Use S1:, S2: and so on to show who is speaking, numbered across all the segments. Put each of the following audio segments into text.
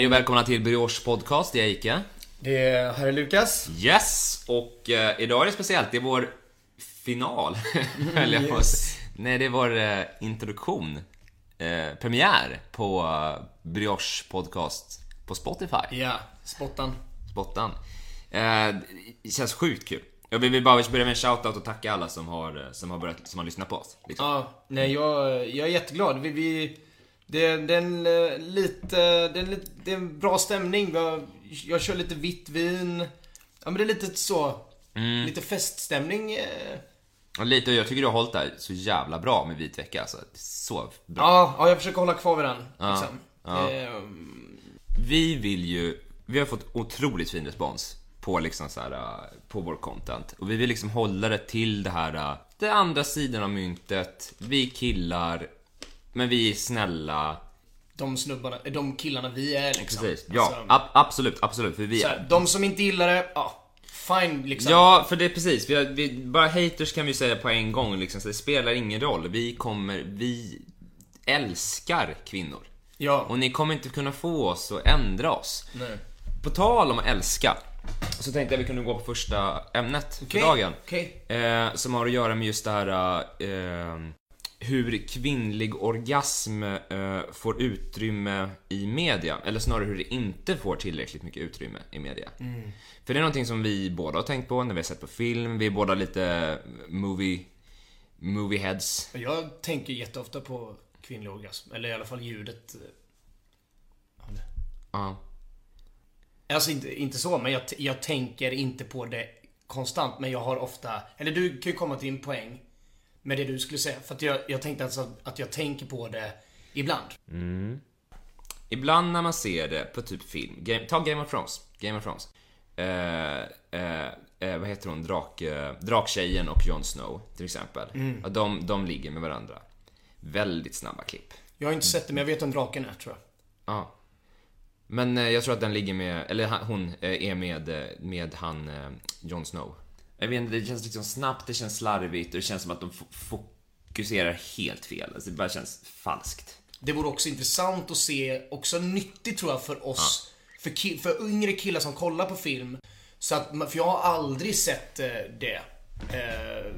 S1: Hej och välkomna till Brioche Podcast, det är Ike.
S2: Det är herr Lukas.
S1: Yes! Och eh, idag är det speciellt, det är vår final, höll jag på att säga. Nej, det är vår eh, introduktion. Eh, premiär på eh, Brioche Podcast på Spotify.
S2: Ja, spottan.
S1: Spottan. Eh, det känns sjukt kul. Jag vill bara börja med en shoutout och tacka alla som har, eh, som har, börjat, som har lyssnat på oss. Liksom.
S2: Ja, nej jag, jag är jätteglad. Vi, vi, det, det, är en, eh, lite, det, är en, det är en bra stämning. Har- Jag kör lite vitt vin. Ja men det är lite så,
S1: Mm.
S2: lite feststämning. eh.
S1: Och lite, och jag tycker du har hållit det här så jävla bra med vit vecka alltså. Är Så bra.
S2: Ja, ja, jag försöker hålla kvar vid den.
S1: Ja,
S2: Liksom.
S1: ja.
S2: Eh,
S1: Vi vill ju, vi har fått otroligt fin respons på liksom så här, äh, på vår content. Och vi vill liksom hålla det till det här, det andra sidan av myntet. Vi killar, men vi är snälla.
S2: de snubbarna, eh, de killarna vi är liksom.
S1: Precis. Ja,
S2: Alltså,
S1: ab- absolut, absolut. För vi är...
S2: här, de som inte gillar det, ja, fine liksom.
S1: Ja, för det är precis. Vi, har, vi, bara haters kan vi säga på en gång liksom, så det spelar ingen roll. Vi kommer, vi älskar kvinnor.
S2: Ja.
S1: Och ni kommer inte kunna få oss att ändra oss.
S2: Nej.
S1: På tal om att älska, så tänkte jag vi kunde gå på första ämnet
S2: Okej,
S1: för dagen.
S2: okej.
S1: Eh, som har att göra med just det här eh, hur kvinnlig orgasm eh, får utrymme i media. Eller snarare hur det inte får tillräckligt mycket utrymme i media. För det är någonting som vi båda har tänkt på när vi har sett på film. Vi är båda lite movie, movie heads.
S2: Jag tänker jätteofta på kvinnlig orgasm. Eller i alla fall ljudet.
S1: Ja.
S2: Alltså inte, inte så, men jag, jag tänker inte på det konstant. Men jag har ofta... Eller du kan ju komma till din poäng. Med det du skulle säga. För att jag, jag tänkte alltså att jag tänker på det ibland.
S1: Ibland när man ser det på typ film, Game, ta Game of Thrones. Game of Thrones. Eh, eh, eh, vad heter hon? Drak, eh, draktjejen och Jon Snow till exempel. Ja, de, de ligger med varandra. Väldigt snabba klipp.
S2: Jag har inte sett det, men jag vet vem draken är tror jag.
S1: Ja. Men eh, jag tror att den ligger med, eller hon eh, är med, med han eh, Jon Snow. Jag vet inte, det känns liksom snabbt, det känns slarvigt och det känns som att de fo- fokuserar helt fel. Alltså, det bara känns falskt.
S2: Det vore också intressant att se, också nyttigt tror jag för oss. För, ki- för yngre killar som kollar på film. Så att, för jag har aldrig sett eh, det. Eh,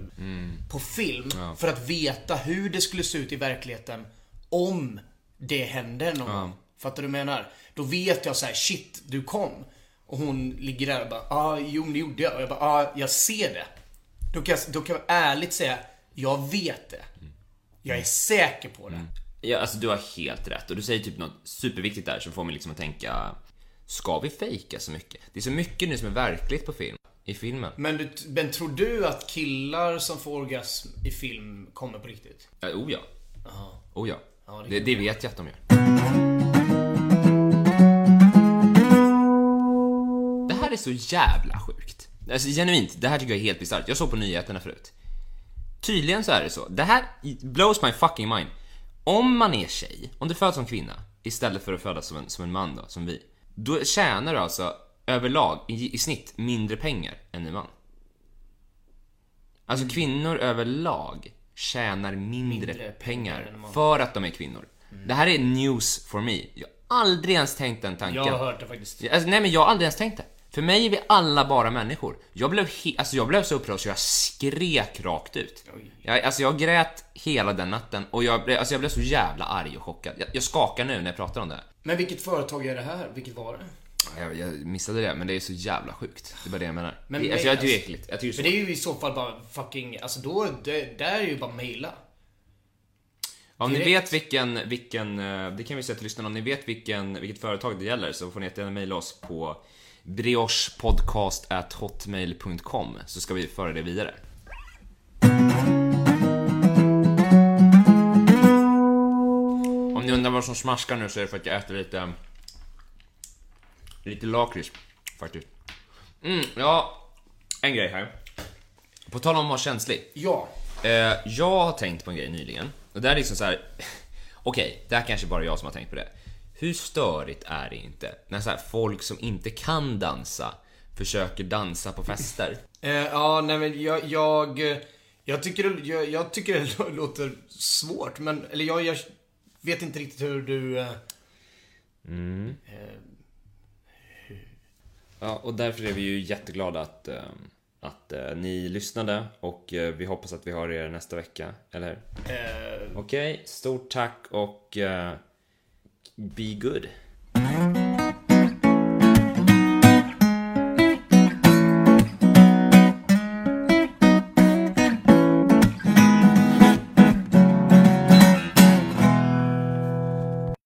S2: På film. För att veta hur det skulle se ut i verkligheten. Om det händer någon gång. Fattar du vad jag menar? Då vet jag så här: shit, du kom. Och hon ligger där och bara, ja, ah, jo det gjorde jag. Och jag bara, ja, ah, jag ser det. Då kan, jag, då kan jag ärligt säga, jag vet det. Jag är säker på det.
S1: Ja, alltså du har helt rätt och du säger typ något superviktigt där som får mig liksom att tänka Ska vi fejka så mycket? Det är så mycket nu som är verkligt på film, i filmen.
S2: Men, du, men tror du att killar som får orgasm i film kommer på riktigt?
S1: Ja, oh ja. Oh ja.
S2: Ja, det
S1: det, det vet jag att de gör. Här är så jävla sjukt. Alltså genuint, det här tycker jag är helt bisarrt. Jag såg på nyheterna förut. Tydligen så är det så. Det här blows my fucking mind. Om man är tjej, om du föds som kvinna istället för att födas som en, som en man då, som vi. Då tjänar du alltså överlag, i, i snitt, mindre pengar än en man. Alltså kvinnor överlag tjänar mindre,
S2: Mindre pengar
S1: för att de är kvinnor. Det här är news for me. Jag har aldrig ens tänkt den tanken.
S2: Jag har hört det faktiskt.
S1: Alltså, nej men jag har aldrig ens tänkt det. För mig är vi alla bara människor. Jag blev, alltså, jag blev så upprörd så jag skrek rakt ut. Jag, alltså jag grät hela den natten och jag blev, alltså, jag blev så jävla arg och chockad. Jag, jag skakar nu när jag pratar om det.
S2: Men vilket företag är det här? Vilket var det?
S1: Jag, jag missade det, men det är så jävla sjukt. Det är bara det jag menar.
S2: Men-
S1: alltså, jag tycker det är äckligt. Jag tycker
S2: För
S1: så.
S2: det är ju i så fall bara fucking, alltså då, det, där är ju bara mejla.
S1: Om ni vet vilken, vilken, eh, det kan vi säga till lyssnarna, om ni vet vilken, vilket företag det gäller så får ni jättegärna mejla oss på briochepodcast.hotmail.com så ska vi föra det vidare. Om ni undrar vad som smaskar nu så är det för att jag äter lite lite lakrits faktiskt. Mm, ja, en grej här. På tal om att vara känslig.
S2: Ja.
S1: Eh, jag har tänkt på en grej nyligen. Och det är liksom så här. Okej, det här kanske bara jag som har tänkt på det. Hur störigt är det inte när så folk som inte kan dansa försöker dansa på fester?
S2: Eh, ja, nej men jag, jag, jag tycker det, jag, jag tycker det lå- låter svårt, men, eller jag, jag vet inte riktigt hur du... eh, eh,
S1: Ja, och därför är vi ju jätteglada att, eh, att eh, ni lyssnade och eh, vi hoppas att vi har er nästa vecka, eller hur? Okej, stort tack och be good.